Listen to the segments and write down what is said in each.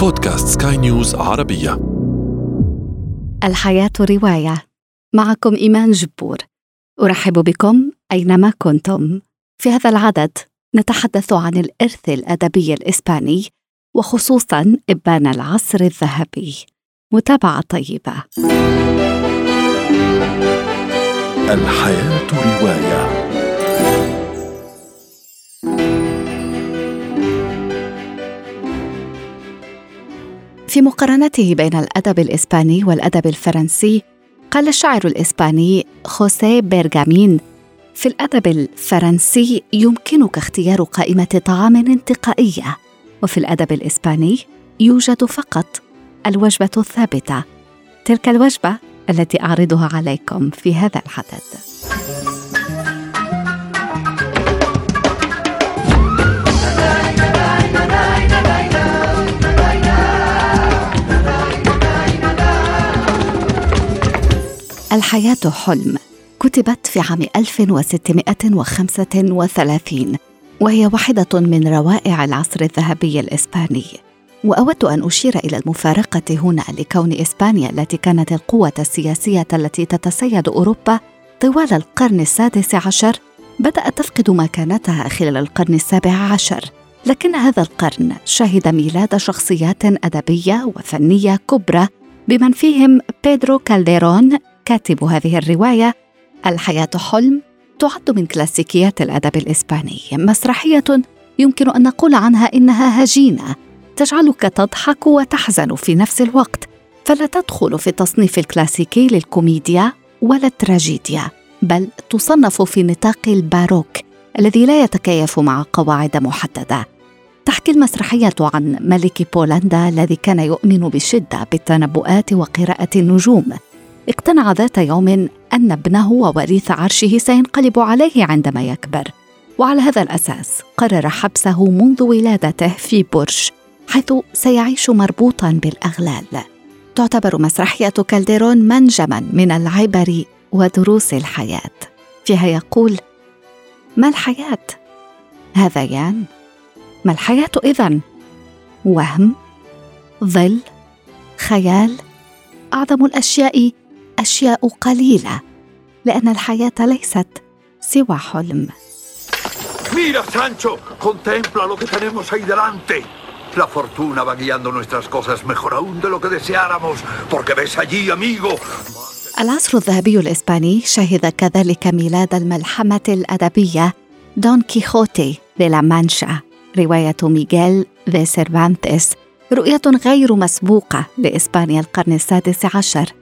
بودكاست سكاي نيوز عربية. الحياة رواية. معكم إيمان جبور. أرحب بكم أينما كنتم. في هذا العدد نتحدث عن الإرث الأدبي الإسباني وخصوصا إبان العصر الذهبي. متابعة طيبة. الحياة رواية. في مقارنته بين الأدب الإسباني والأدب الفرنسي قال الشاعر الإسباني خوسيه بيرغامين في الأدب الفرنسي يمكنك اختيار قائمة طعام انتقائية وفي الأدب الإسباني يوجد فقط الوجبة الثابتة. تلك الوجبة التي أعرضها عليكم في هذا العدد الحياة حلم. كتبت في عام 1635 وهي واحدة من روائع العصر الذهبي الإسباني. وأود أن أشير إلى المفارقة هنا لكون إسبانيا التي كانت القوة السياسية التي تتسيد أوروبا طوال القرن السادس عشر بدأت تفقد مكانتها خلال القرن السابع عشر. لكن هذا القرن شهد ميلاد شخصيات أدبية وفنية كبرى بمن فيهم بيدرو كالديرون كاتب هذه الرواية الحياة حلم تعد من كلاسيكيات الأدب الإسباني. مسرحية يمكن أن نقول عنها إنها هجينة تجعلك تضحك وتحزن في نفس الوقت. فلا تدخل في التصنيف الكلاسيكي للكوميديا ولا التراجيديا بل تصنف في نطاق الباروك الذي لا يتكيف مع قواعد محددة. تحكي المسرحية عن ملك بولندا الذي كان يؤمن بشدة بالتنبؤات وقراءة النجوم. اقتنع ذات يوم أن ابنه ووريث عرشه سينقلب عليه عندما يكبر. وعلى هذا الأساس قرر حبسه منذ ولادته في برج حيث سيعيش مربوطا بالأغلال. تعتبر مسرحية كالديرون منجما من العبر ودروس الحياة. فيها يقول ما الحياة؟ هذيان ما الحياة إذن؟ وهم. ظل. خيال. أعظم الأشياء. أشياء قليلة لأن الحياة ليست سوى حلم Mira, Sancho, contempla lo que tenemos ahí delante. La fortuna va guiando nuestras cosas mejor aún de lo que deseáramos, porque ves allí, amigo. العصر الذهبي الإسباني شهد كذلك ميلاد الملحمة الأدبية دون كيخوتي دي لا مانشا رواية ميغيل دي سيرفانتس رؤية غير مسبوقة لإسبانيا القرن السادس عشر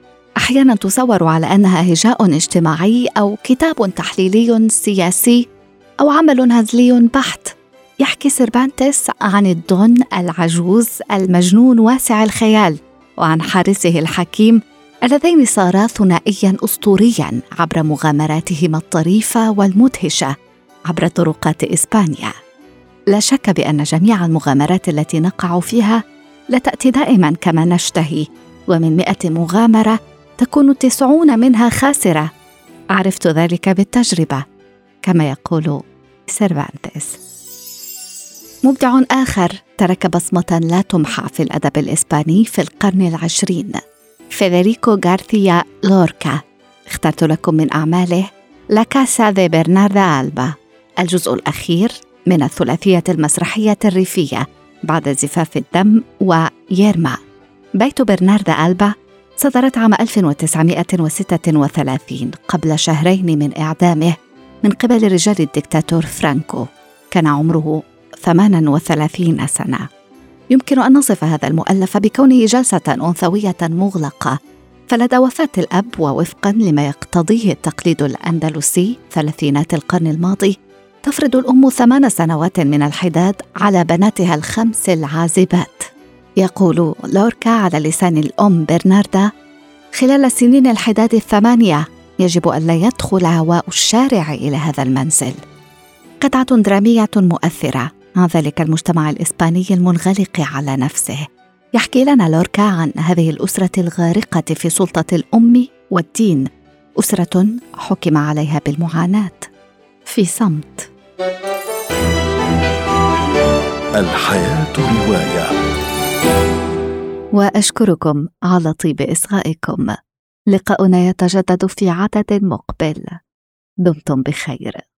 أحيانا تصور على أنها هجاء اجتماعي أو كتاب تحليلي سياسي أو عمل هزلي بحت. يحكي سيربانتس عن الدون العجوز المجنون واسع الخيال وعن حارسه الحكيم اللذين صارا ثنائيا اسطوريا عبر مغامراتهما الطريفة والمدهشة عبر طرقات إسبانيا. لا شك بأن جميع المغامرات التي نقع فيها لا تاتي دائما كما نشتهي ومن مئة مغامرة تكون تسعون منها خاسرة. عرفت ذلك بالتجربة كما يقول سيرفانتس مبدع آخر ترك بصمة لا تمحى في الأدب الإسباني في القرن العشرين. فيدريكو غارثيا لوركا. اخترت لكم من أعماله لا كاسا دي برناردا ألبا. الجزء الأخير من الثلاثية المسرحية الريفية بعد زفاف الدم ويرما. بيت برناردا ألبا صدرت عام 1936 قبل شهرين من إعدامه من قبل رجال الدكتاتور فرانكو. كان عمره 38 سنة. يمكن أن نصف هذا المؤلف بكونه جلسة أنثوية مغلقة. فلدى وفاة الأب ووفقا لما يقتضيه التقليد الأندلسي ثلاثينات القرن الماضي تفرض الأم ثمان سنوات من الحداد على بناتها الخمس العازبات. يقول لوركا على لسان الأم برناردا خلال سنين الحداد الثمانية يجب ألا يدخل هواء الشارع إلى هذا المنزل. قطعة درامية مؤثرة عن ذلك المجتمع الإسباني المنغلق على نفسه. يحكي لنا لوركا عن هذه الأسرة الغارقة في سلطة الأم والدين أسرة حكم عليها بالمعاناة. في صمت. الحياة رواية. وأشكركم على طيب إصغائكم. لقاؤنا يتجدد في عدد مقبل. دمتم بخير.